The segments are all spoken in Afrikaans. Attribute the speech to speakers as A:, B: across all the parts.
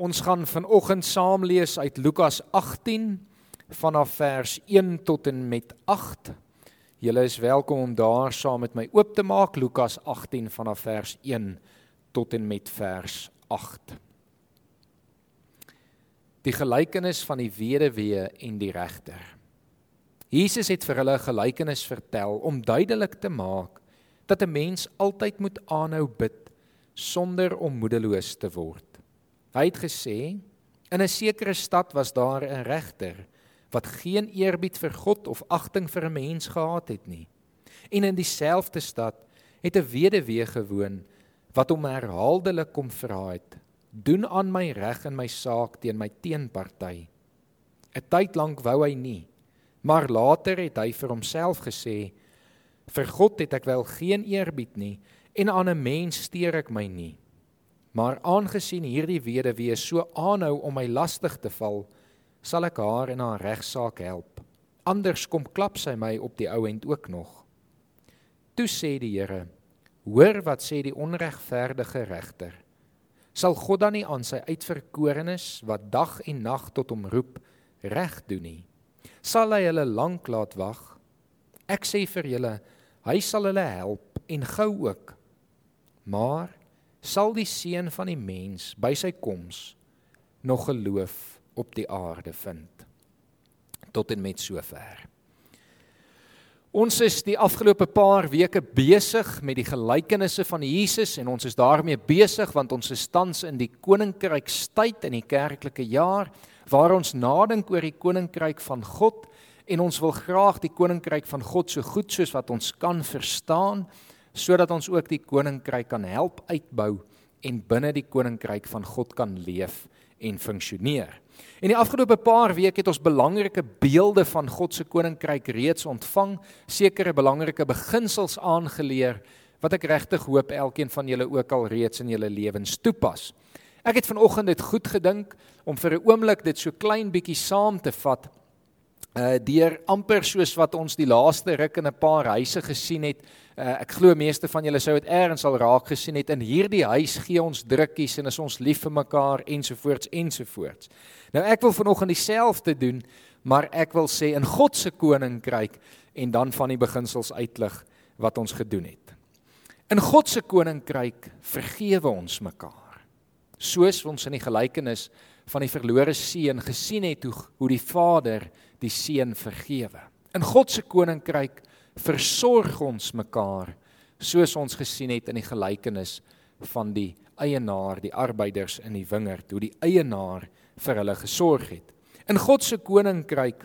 A: Ons gaan vanoggend saam lees uit Lukas 18 vanaf vers 1 tot en met 8. Julle is welkom om daar saam met my oop te maak Lukas 18 vanaf vers 1 tot en met vers 8. Die gelykenis van die weduwee en die regter. Jesus het vir hulle 'n gelykenis vertel om duidelik te maak dat 'n mens altyd moet aanhou bid sonder om moedeloos te word. Hy het gesê in 'n sekere stad was daar 'n regter wat geen eerbied vir God of agting vir 'n mens gehad het nie. En in dieselfde stad het 'n weduwee gewoon wat hom herhaaldelik kom vra het: "Doen aan my reg in my saak teen my teenparty." 'n Tyd lank wou hy nie, maar later het hy vir homself gesê: "Vir God het ek wel geen eerbied nie en aan 'n mens steur ek my nie." Maar aangesien hierdie weduwee so aanhou om my lastig te val, sal ek haar in haar regsaak help. Anders kom klap sy my op die ou end ook nog. Toe sê die Here: Hoor wat sê die onregverdige regter. Sal God dan nie aan sy uitverkorenes wat dag en nag tot hom roep reg doen nie? Sal hy hulle lank laat wag? Ek sê vir julle, hy sal hulle help en gou ook. Maar sal die seun van die mens by sy koms nog geloof op die aarde vind tot en met sover. Ons is die afgelope paar weke besig met die gelykenisse van Jesus en ons is daarmee besig want ons is tans in die koninkrykstyd in die kerklike jaar waar ons nadink oor die koninkryk van God en ons wil graag die koninkryk van God so goed soos wat ons kan verstaan sodat ons ook die koninkryk kan help uitbou en binne die koninkryk van God kan leef en funksioneer. In die afgelope paar weke het ons belangrike beelde van God se koninkryk reeds ontvang, sekere belangrike beginsels aangeleer wat ek regtig hoop elkeen van julle ook al reeds in julle lewens toepas. Ek het vanoggend dit goed gedink om vir 'n oomblik dit so klein bietjie saam te vat uh deur amper soos wat ons die laaste ruk in 'n paar huise gesien het. Uh ek glo meeste van julle sou dit eers al raak gesien het in hierdie huis gee ons drukkies en is ons lief vir mekaar ensovoorts ensovoorts. Nou ek wil vanoggend dieselfde doen, maar ek wil sê in God se koninkryk en dan van die beginsels uitlig wat ons gedoen het. In God se koninkryk vergewe ons mekaar. Soos ons in die gelykenis van die verlore seun gesien het hoe hoe die Vader die seun vergewe. In God se koninkryk versorg ons mekaar soos ons gesien het in die gelykenis van die eienaar, die arbeiders in die wingerd, hoe die eienaar vir hulle gesorg het. In God se koninkryk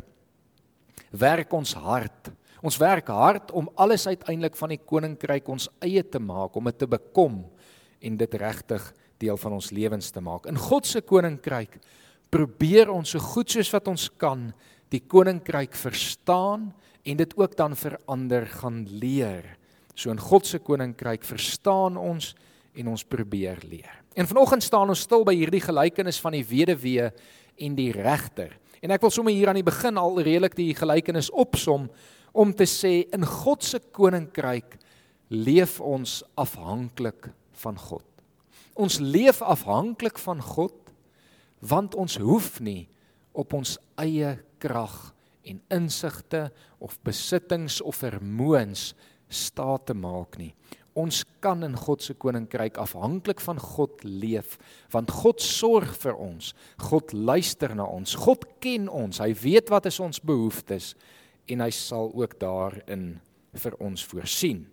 A: werk ons hard. Ons werk hard om alles uiteindelik van die koninkryk ons eie te maak, om dit te bekom en dit regtig deel van ons lewens te maak. In God se koninkryk probeer ons so goed soos wat ons kan die koninkryk verstaan en dit ook dan verander gaan leer. So in God se koninkryk verstaan ons en ons probeer leer. En vanoggend staan ons stil by hierdie gelykenis van die weduwee en die regter. En ek wil sommer hier aan die begin al redelik die gelykenis opsom om te sê in God se koninkryk leef ons afhanklik van God. Ons leef afhanklik van God want ons hoef nie op ons eie krag en insigte of besittings of vermoëns staat te maak nie. Ons kan in God se koninkryk afhanklik van God leef want God sorg vir ons. God luister na ons. God ken ons. Hy weet wat is ons behoeftes en hy sal ook daarin vir ons voorsien.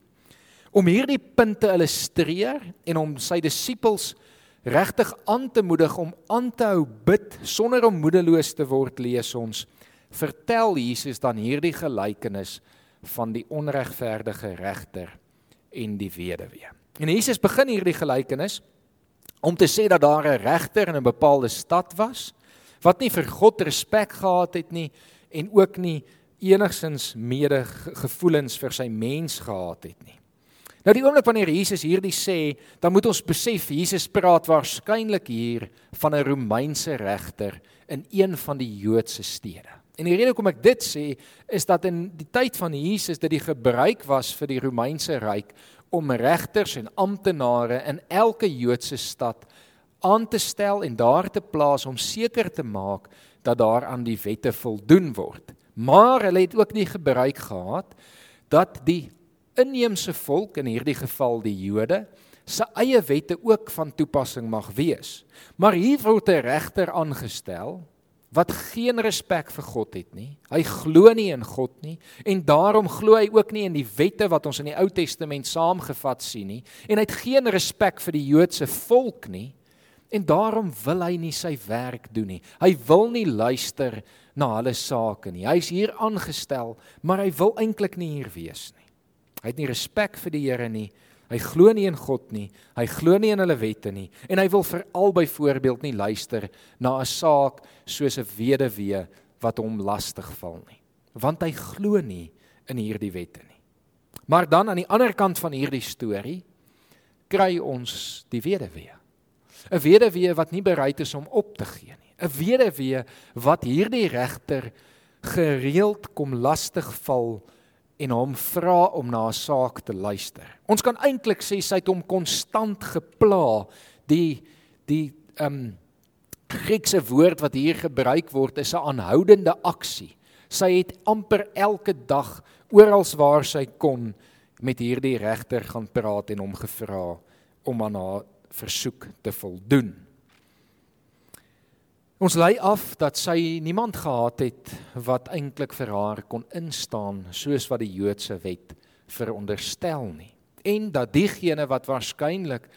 A: Om hierdie punte illustreer en om sy disippels regtig aan te moedig om aan te hou bid sonder om moedeloos te word, lees ons vertel Jesus dan hierdie gelykenis van die onregverdige regter en die weduwee. En Jesus begin hierdie gelykenis om te sê dat daar 'n regter in 'n bepaalde stad was wat nie vir God respek gehad het nie en ook nie enigsins medegevoelens vir sy mens gehad het nie. Nou die oomblik wanneer Jesus hierdie sê, dan moet ons besef Jesus praat waarskynlik hier van 'n Romeinse regter in een van die Joodse stede. En die rede hoekom ek dit sê is dat in die tyd van Jesus dit die gebruik was vir die Romeinse ryk om regters en amptenare in elke Joodse stad aan te stel en daar te plaas om seker te maak dat daar aan die wette voldoen word. Maar hulle het ook nie gebruik gehad dat die inheemse volk in hierdie geval die Jode se eie wette ook van toepassing mag wees. Maar hier word 'n regter aangestel wat geen respek vir God het nie. Hy glo nie in God nie en daarom glo hy ook nie in die wette wat ons in die Ou Testament saamgevat sien nie en hy het geen respek vir die Joodse volk nie en daarom wil hy nie sy werk doen nie. Hy wil nie luister na hulle sake nie. Hy's hier aangestel, maar hy wil eintlik nie hier wees nie. Hy het nie respek vir die Here nie. Hy glo nie in God nie. Hy glo nie in hulle wette nie en hy wil veral byvoorbeeld nie luister na 'n saak soos 'n weduwee wat hom lastig val nie. Want hy glo nie in hierdie wette nie. Maar dan aan die ander kant van hierdie storie kry ons die weduwee. 'n Weduwee wat nie bereid is om op te gee nie. 'n Weduwee wat hierdie regter gereeld kom lastig val en hom vra om na 'n saak te luister. Ons kan eintlik sê sy het hom konstant gepla. Die die ehm um, Griekse woord wat hier gebruik word is 'n aanhoudende aksie. Sy het amper elke dag oral waar sy kon met hierdie regter gaan praat en hom gevra om aan haar versoek te voldoen. Ons lei af dat sy niemand gehad het wat eintlik vir haar kon instaan soos wat die Joodse wet veronderstel nie. En dat diegene wat waarskynlik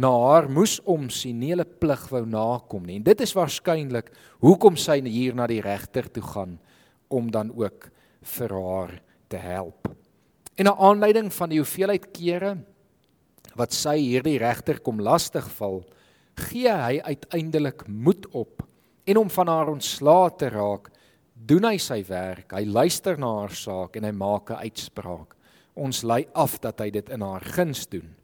A: na haar moes omsien, nie hulle plig wou nakom nie. En dit is waarskynlik hoekom sy hier na die regter toe gaan om dan ook vir haar te help. En 'n aanleiding van die hoeveelheid kere wat sy hierdie regter kom lastigval, gee hy uiteindelik moed op en om van haar ontslae te raak, doen hy sy werk. Hy luister na haar saak en hy maak 'n uitspraak. Ons lei af dat hy dit in haar guns doen.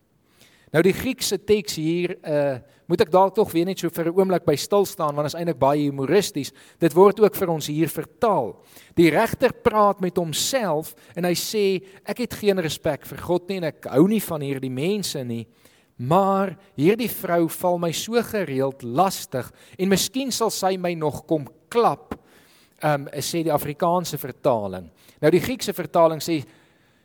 A: Nou die Griekse teks hier, uh moet ek dalk tog weer net so vir 'n oomblik by stil staan want dit is eintlik baie humoristies. Dit word ook vir ons hier vertaal. Die regter praat met homself en hy sê ek het geen respek vir God nie en ek hou nie van hierdie mense nie. Maar hierdie vrou val my so gereeld lastig en miskien sal sy my nog kom klap. Ehm um, sê die Afrikaanse vertaling. Nou die Griekse vertaling sê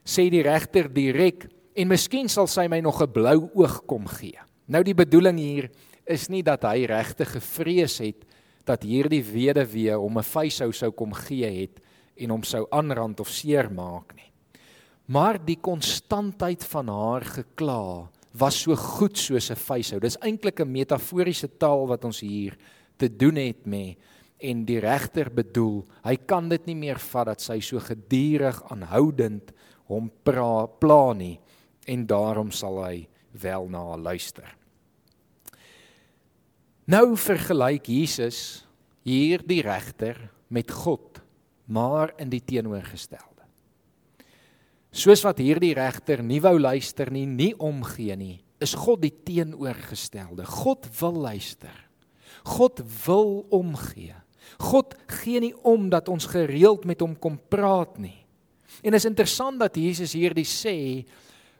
A: sê die regter direk en miskien sal sy my nog 'n blou oog kom gee. Nou die bedoeling hier is nie dat hy regtig gevrees het dat hierdie weduwee hom 'n vuishou sou kom gee het en hom sou aanrand of seermaak nie. Maar die konstantheid van haar gekla was so goed soos 'n vuishou. Dis eintlik 'n metaforiese taal wat ons hier te doen het mee en die regter bedoel, hy kan dit nie meer vat dat sy so gedurig aanhoudend hom pla nie en daarom sal hy wel na haar luister. Nou vergelyk Jesus hier die regter met God, maar in die teenoorgestelde. Soos wat hierdie regter nie wou luister nie, nie omgee nie, is God die teenoorgestelde. God wil luister. God wil omgee. God gee nie om dat ons gereeld met hom kom praat nie. En is interessant dat Jesus hierdie sê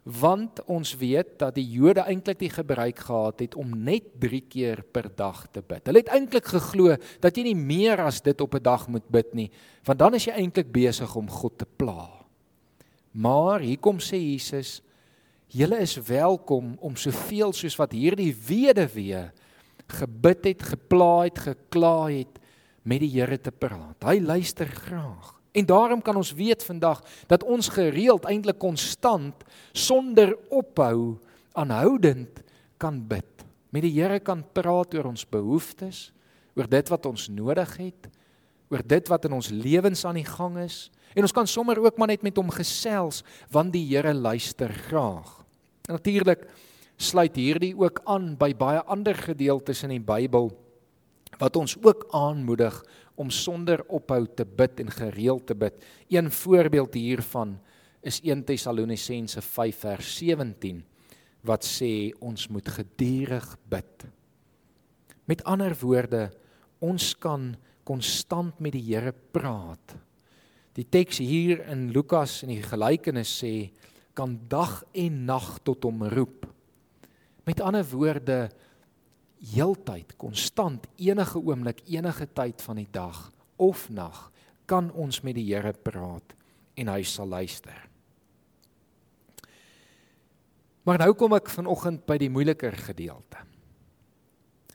A: want ons weet dat die Jode eintlik die gebruik gehad het om net 3 keer per dag te bid. Hulle het eintlik geglo dat jy nie meer as dit op 'n dag moet bid nie, want dan is jy eintlik besig om God te pla. Maar hier kom sê Jesus, julle is welkom om soveel soos wat hierdie weduwee gebid het, gepla het, gekla het met die Here te praat. Hy luister graag. En daarom kan ons weet vandag dat ons gereeld eintlik konstant sonder ophou aanhoudend kan bid. Met die Here kan praat oor ons behoeftes, oor dit wat ons nodig het, oor dit wat in ons lewens aan die gang is, En ons kan sommer ook maar net met hom gesels want die Here luister graag. Natuurlik sluit hierdie ook aan by baie ander gedeeltes in die Bybel wat ons ook aanmoedig om sonder ophou te bid en gereeld te bid. Een voorbeeld hiervan is 1 Tessalonisense 5 vers 17 wat sê ons moet gedurig bid. Met ander woorde, ons kan konstant met die Here praat Die teks hier in Lukas in die gelykenis sê kan dag en nag tot hom roep. Met ander woorde, heeltyd, konstant, enige oomblik, enige tyd van die dag of nag kan ons met die Here praat en hy sal luister. Maar nou kom ek vanoggend by die moeiliker gedeelte.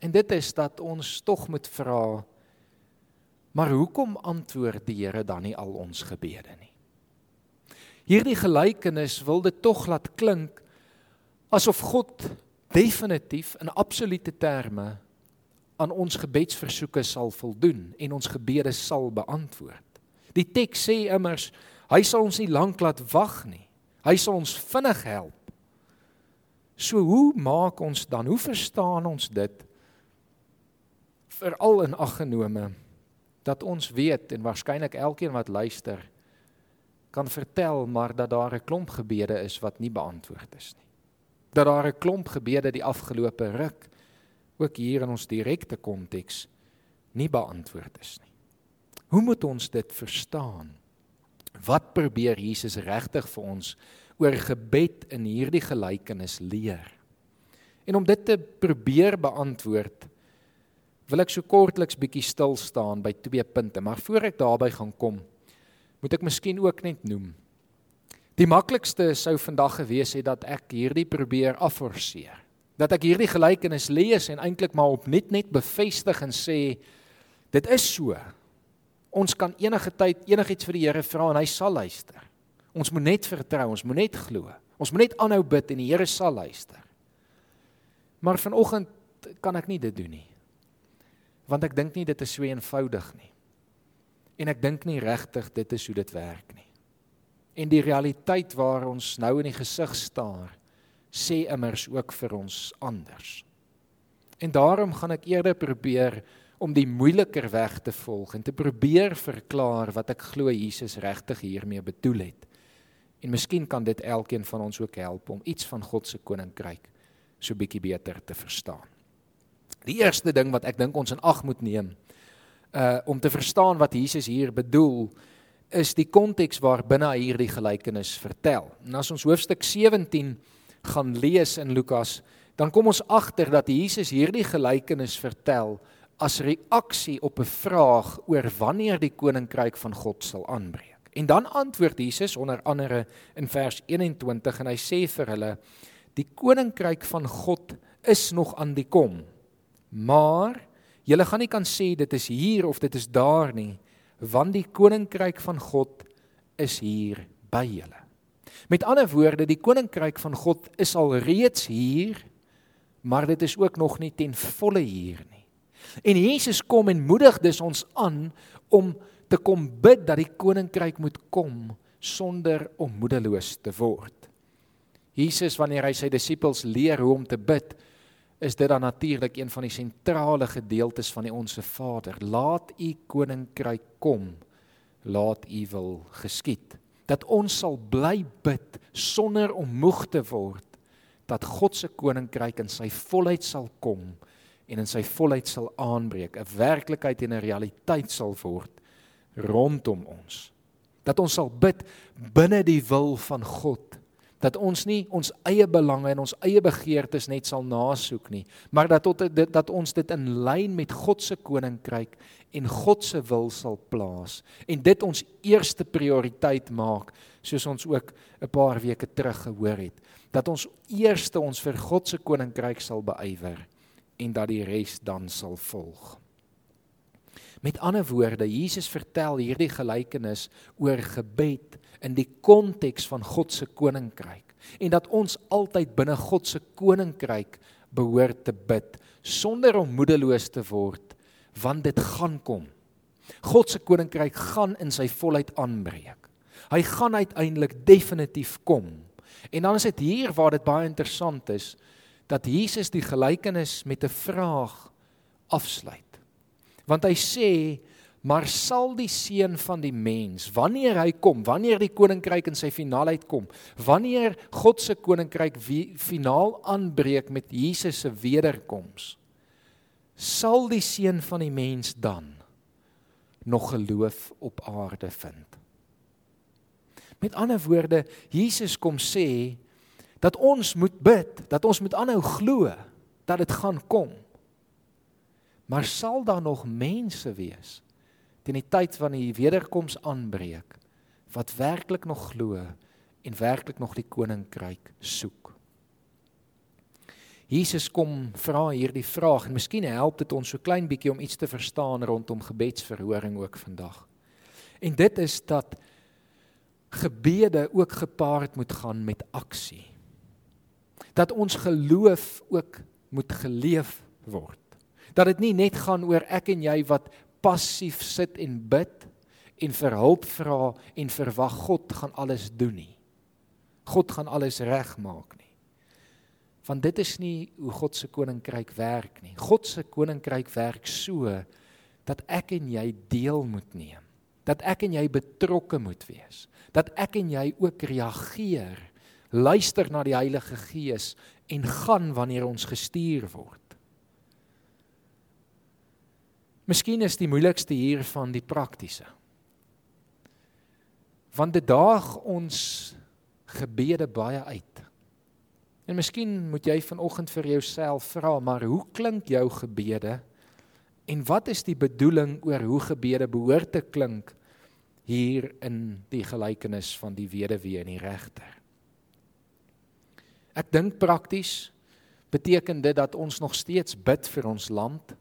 A: En dit is dat ons tog moet vra maar hoekom antwoord die Here dan nie al ons gebede nie? Hierdie gelykenis wil dit tog laat klink asof God definitief in absolute terme aan ons gebedsversoeke sal voldoen en ons gebede sal beantwoord. Die teks sê immers hy sal ons nie lank laat wag nie. Hy sal ons vinnig help. So hoe maak ons dan? Hoe verstaan ons dit? Veral in aggenome dat ons weet en waarskynlik elkeen wat luister kan vertel maar dat daar 'n klomp gebede is wat nie beantwoord is nie. Dat daar 'n klomp gebede die afgelope ruk ook hier in ons direkte konteks nie beantwoord is nie. Hoe moet ons dit verstaan? Wat probeer Jesus regtig vir ons oor gebed in hierdie gelykenis leer? En om dit te probeer beantwoord, wil ek so kortliks bietjie stil staan by twee punte, maar voor ek daarby gaan kom, moet ek miskien ook net noem. Die maklikste sou vandag gewees het dat ek hierdie probeer afforceer. Dat ek hierdie gelykenis lees en eintlik maar op net net bevestig en sê dit is so. Ons kan enige tyd enigiets vir die Here vra en hy sal luister. Ons moet net vertrou, ons moet net glo. Ons moet net aanhou bid en die Here sal luister. Maar vanoggend kan ek nie dit doen nie. Want ek dink nie dit is so eenvoudig nie. En ek dink nie regtig dit is hoe dit werk nie. En die realiteit waar ons nou in die gesig staar, sê immers ook vir ons anders. En daarom gaan ek eerder probeer om die moeiliker weg te volg en te probeer verklaar wat ek glo Jesus regtig hiermee bedoel het. En miskien kan dit elkeen van ons ook help om iets van God se koninkryk so bietjie beter te verstaan. Die eerste ding wat ek dink ons in ag moet neem uh om te verstaan wat Jesus hier bedoel is die konteks waarbinne hy hierdie gelykenis vertel. En as ons hoofstuk 17 gaan lees in Lukas, dan kom ons agter dat Jesus hierdie gelykenis vertel as reaksie op 'n vraag oor wanneer die koninkryk van God sal aanbreek. En dan antwoord Jesus onder andere in vers 21 en hy sê vir hulle: "Die koninkryk van God is nog aan die kom, maar Julle gaan nie kan sê dit is hier of dit is daar nie, want die koninkryk van God is hier by julle. Met ander woorde, die koninkryk van God is al reeds hier, maar dit is ook nog nie ten volle hier nie. En Jesus kom en moedig dus ons aan om te kom bid dat die koninkryk moet kom sonder om moedeloos te word. Jesus wanneer hy sy disippels leer hoe om te bid, is dit dan natuurlik een van die sentrale gedeeltes van die onsse Vader. Laat u koninkryk kom. Laat u wil geskied. Dat ons sal bly bid sonder om moeg te word dat God se koninkryk in sy volheid sal kom en in sy volheid sal aanbreek, 'n werklikheid en 'n realiteit sal word rondom ons. Dat ons sal bid binne die wil van God dat ons nie ons eie belange en ons eie begeertes net sal nasoek nie, maar dat tot dit dat ons dit in lyn met God se koninkryk en God se wil sal plaas en dit ons eerste prioriteit maak, soos ons ook 'n paar weke terug gehoor het, dat ons eerste ons vir God se koninkryk sal beywer en dat die res dan sal volg. Met ander woorde, Jesus vertel hierdie gelykenis oor gebed in die konteks van God se koninkryk en dat ons altyd binne God se koninkryk behoort te bid sonder om moedeloos te word want dit gaan kom. God se koninkryk gaan in sy volheid aanbreek. Hy gaan uiteindelik definitief kom. En dan is dit hier waar dit baie interessant is dat Jesus die gelykenis met 'n vraag afsluit. Want hy sê maar sal die seun van die mens wanneer hy kom wanneer die koninkryk in sy finaalheid kom wanneer God se koninkryk finaal aanbreek met Jesus se wederkoms sal die seun van die mens dan nog geloof op aarde vind? Met ander woorde Jesus kom sê dat ons moet bid dat ons moet aanhou glo dat dit gaan kom. Maar sal daar nog mense wees teen die tyd van die wederkoms aanbreek wat werklik nog glo en werklik nog die koninkryk soek? Jesus kom vra hierdie vraag en miskien help dit ons so klein bietjie om iets te verstaan rondom gebedsverhoring ook vandag. En dit is dat gebede ook gepaard moet gaan met aksie. Dat ons geloof ook moet geleef word. Dat dit nie net gaan oor ek en jy wat passief sit en bid en vir hulp vra en verwag God gaan alles doen nie. God gaan alles regmaak nie. Want dit is nie hoe God se koninkryk werk nie. God se koninkryk werk so dat ek en jy deel moet neem. Dat ek en jy betrokke moet wees. Dat ek en jy ook reageer, luister na die Heilige Gees en gaan wanneer ons gestuur word. Miskien is die moeilikste hier van die praktiese. Want dit daag ons gebede baie uit. En miskien moet jy vanoggend vir jouself vra, maar hoe klink jou gebede? En wat is die bedoeling oor hoe gebede behoort te klink hier in die gelykenis van die weduwee en die regter? Ek dink prakties beteken dit dat ons nog steeds bid vir ons land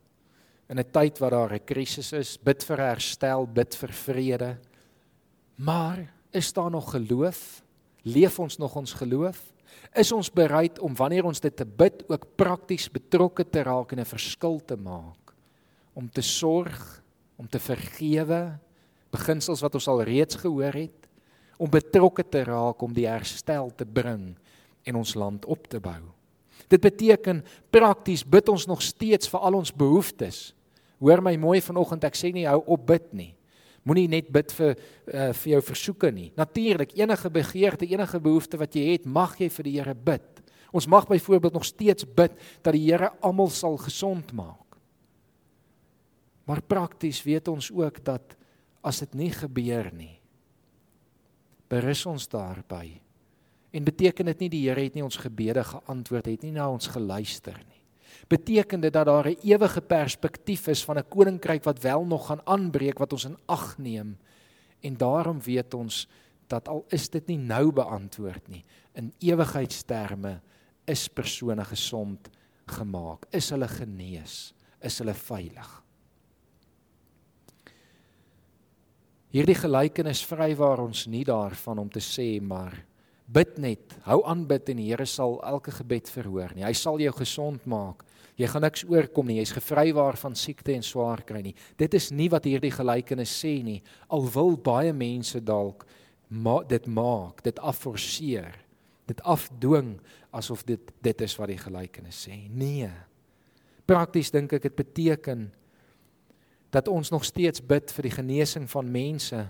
A: in 'n tyd wat daar 'n krisis is, bid vir herstel, bid vir vrede. Maar is daar nog geloof? Leef ons nog ons geloof? Is ons bereid om wanneer ons dit te bid ook prakties betrokke te raak en 'n verskil te maak? Om te sorg, om te vergewe, beginsels wat ons al reeds gehoor het, om betrokke te raak om die herstel te bring en ons land op te bou. Dit beteken prakties bid ons nog steeds vir al ons behoeftes. Hoor my mooi vanoggend, ek sê nie hou op bid nie. Moenie net bid vir uh, vir jou versoeke nie. Natuurlik, enige begeerte, enige behoefte wat jy het, mag jy vir die Here bid. Ons mag byvoorbeeld nog steeds bid dat die Here almal sal gesond maak. Maar prakties weet ons ook dat as dit nie gebeur nie, berus ons daarby. En beteken dit nie die Here het nie ons gebede geantwoord het nie, na ons geluister nie beteken dit dat daar 'n ewige perspektief is van 'n koninkryk wat wel nog gaan aanbreek wat ons in ag neem. En daarom weet ons dat al is dit nie nou beantwoord nie, in ewigheidsterme is persone gesond gemaak, is hulle genees, is hulle veilig. Hierdie gelykenis vrywaar ons nie daarvan om te sê maar bid net, hou aan bid en die Here sal elke gebed verhoor nie. Hy sal jou gesond maak. Jy gaan niks oorkom nie. Jy's gevrywaar van siekte en swaar kry nie. Dit is nie wat hierdie gelykenis sê nie. Al wil baie mense dalk ma dit maak, dit afforceer, dit afdwing asof dit dit is wat die gelykenis sê. Nee. Prakties dink ek dit beteken dat ons nog steeds bid vir die genesing van mense,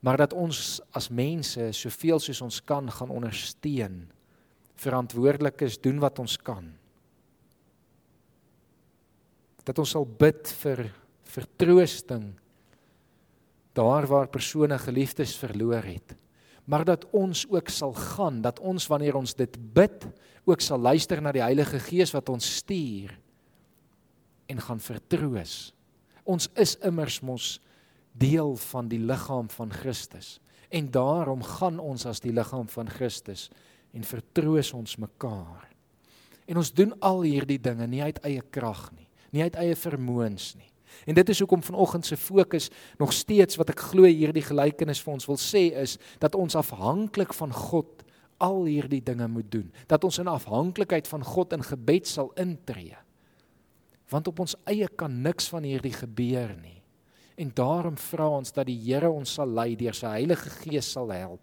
A: maar dat ons as mense soveel soos ons kan gaan ondersteun, verantwoordelik is, doen wat ons kan dat ons sal bid vir vertroosting daar waar persone geliefdes verloor het. Maar dat ons ook sal gaan dat ons wanneer ons dit bid ook sal luister na die Heilige Gees wat ons stuur en gaan vertroos. Ons is immers mos deel van die liggaam van Christus. En daarom gaan ons as die liggaam van Christus en vertroos ons mekaar. En ons doen al hierdie dinge nie uit eie krag nie nie uit eie vermoëns nie. En dit is hoekom vanoggend se fokus nog steeds wat ek glo hierdie gelykenis vir ons wil sê is dat ons afhanklik van God al hierdie dinge moet doen. Dat ons in afhanklikheid van God in gebed sal intree. Want op ons eie kan niks van hierdie gebeur nie. En daarom vra ons dat die Here ons sal lei deur sy Heilige Gees sal help.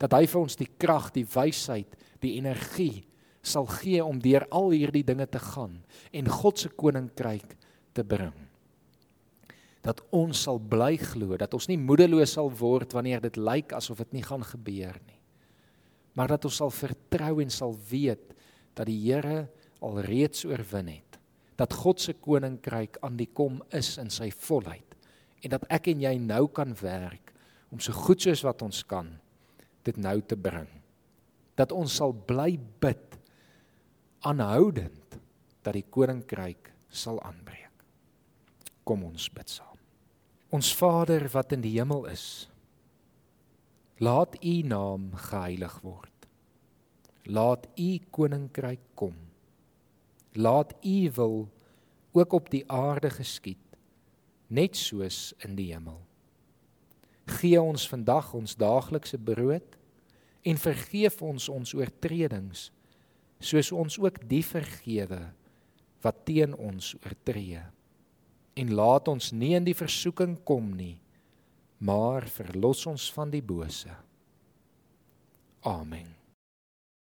A: Dat hy vir ons die krag, die wysheid, die energie sal gee om deur al hierdie dinge te gaan en God se koninkryk te bring. Dat ons sal bly glo, dat ons nie moedeloos sal word wanneer dit lyk asof dit nie gaan gebeur nie. Maar dat ons sal vertrou en sal weet dat die Here alreeds oorwin het. Dat God se koninkryk aan die kom is in sy volheid en dat ek en jy nou kan werk om so goed soos wat ons kan dit nou te bring. Dat ons sal bly bid aanhoudend dat die koninkryk sal aanbreek. Kom ons bid saam. Ons Vader wat in die hemel is, laat U naam geheilig word. Laat U koninkryk kom. Laat U wil ook op die aarde geskied, net soos in die hemel. Gee ons vandag ons daaglikse brood en vergeef ons ons oortredings soos ons ook die vergewe wat teen ons oortree. En laat ons nie in die versoeking kom nie, maar verlos ons van die bose. Amen.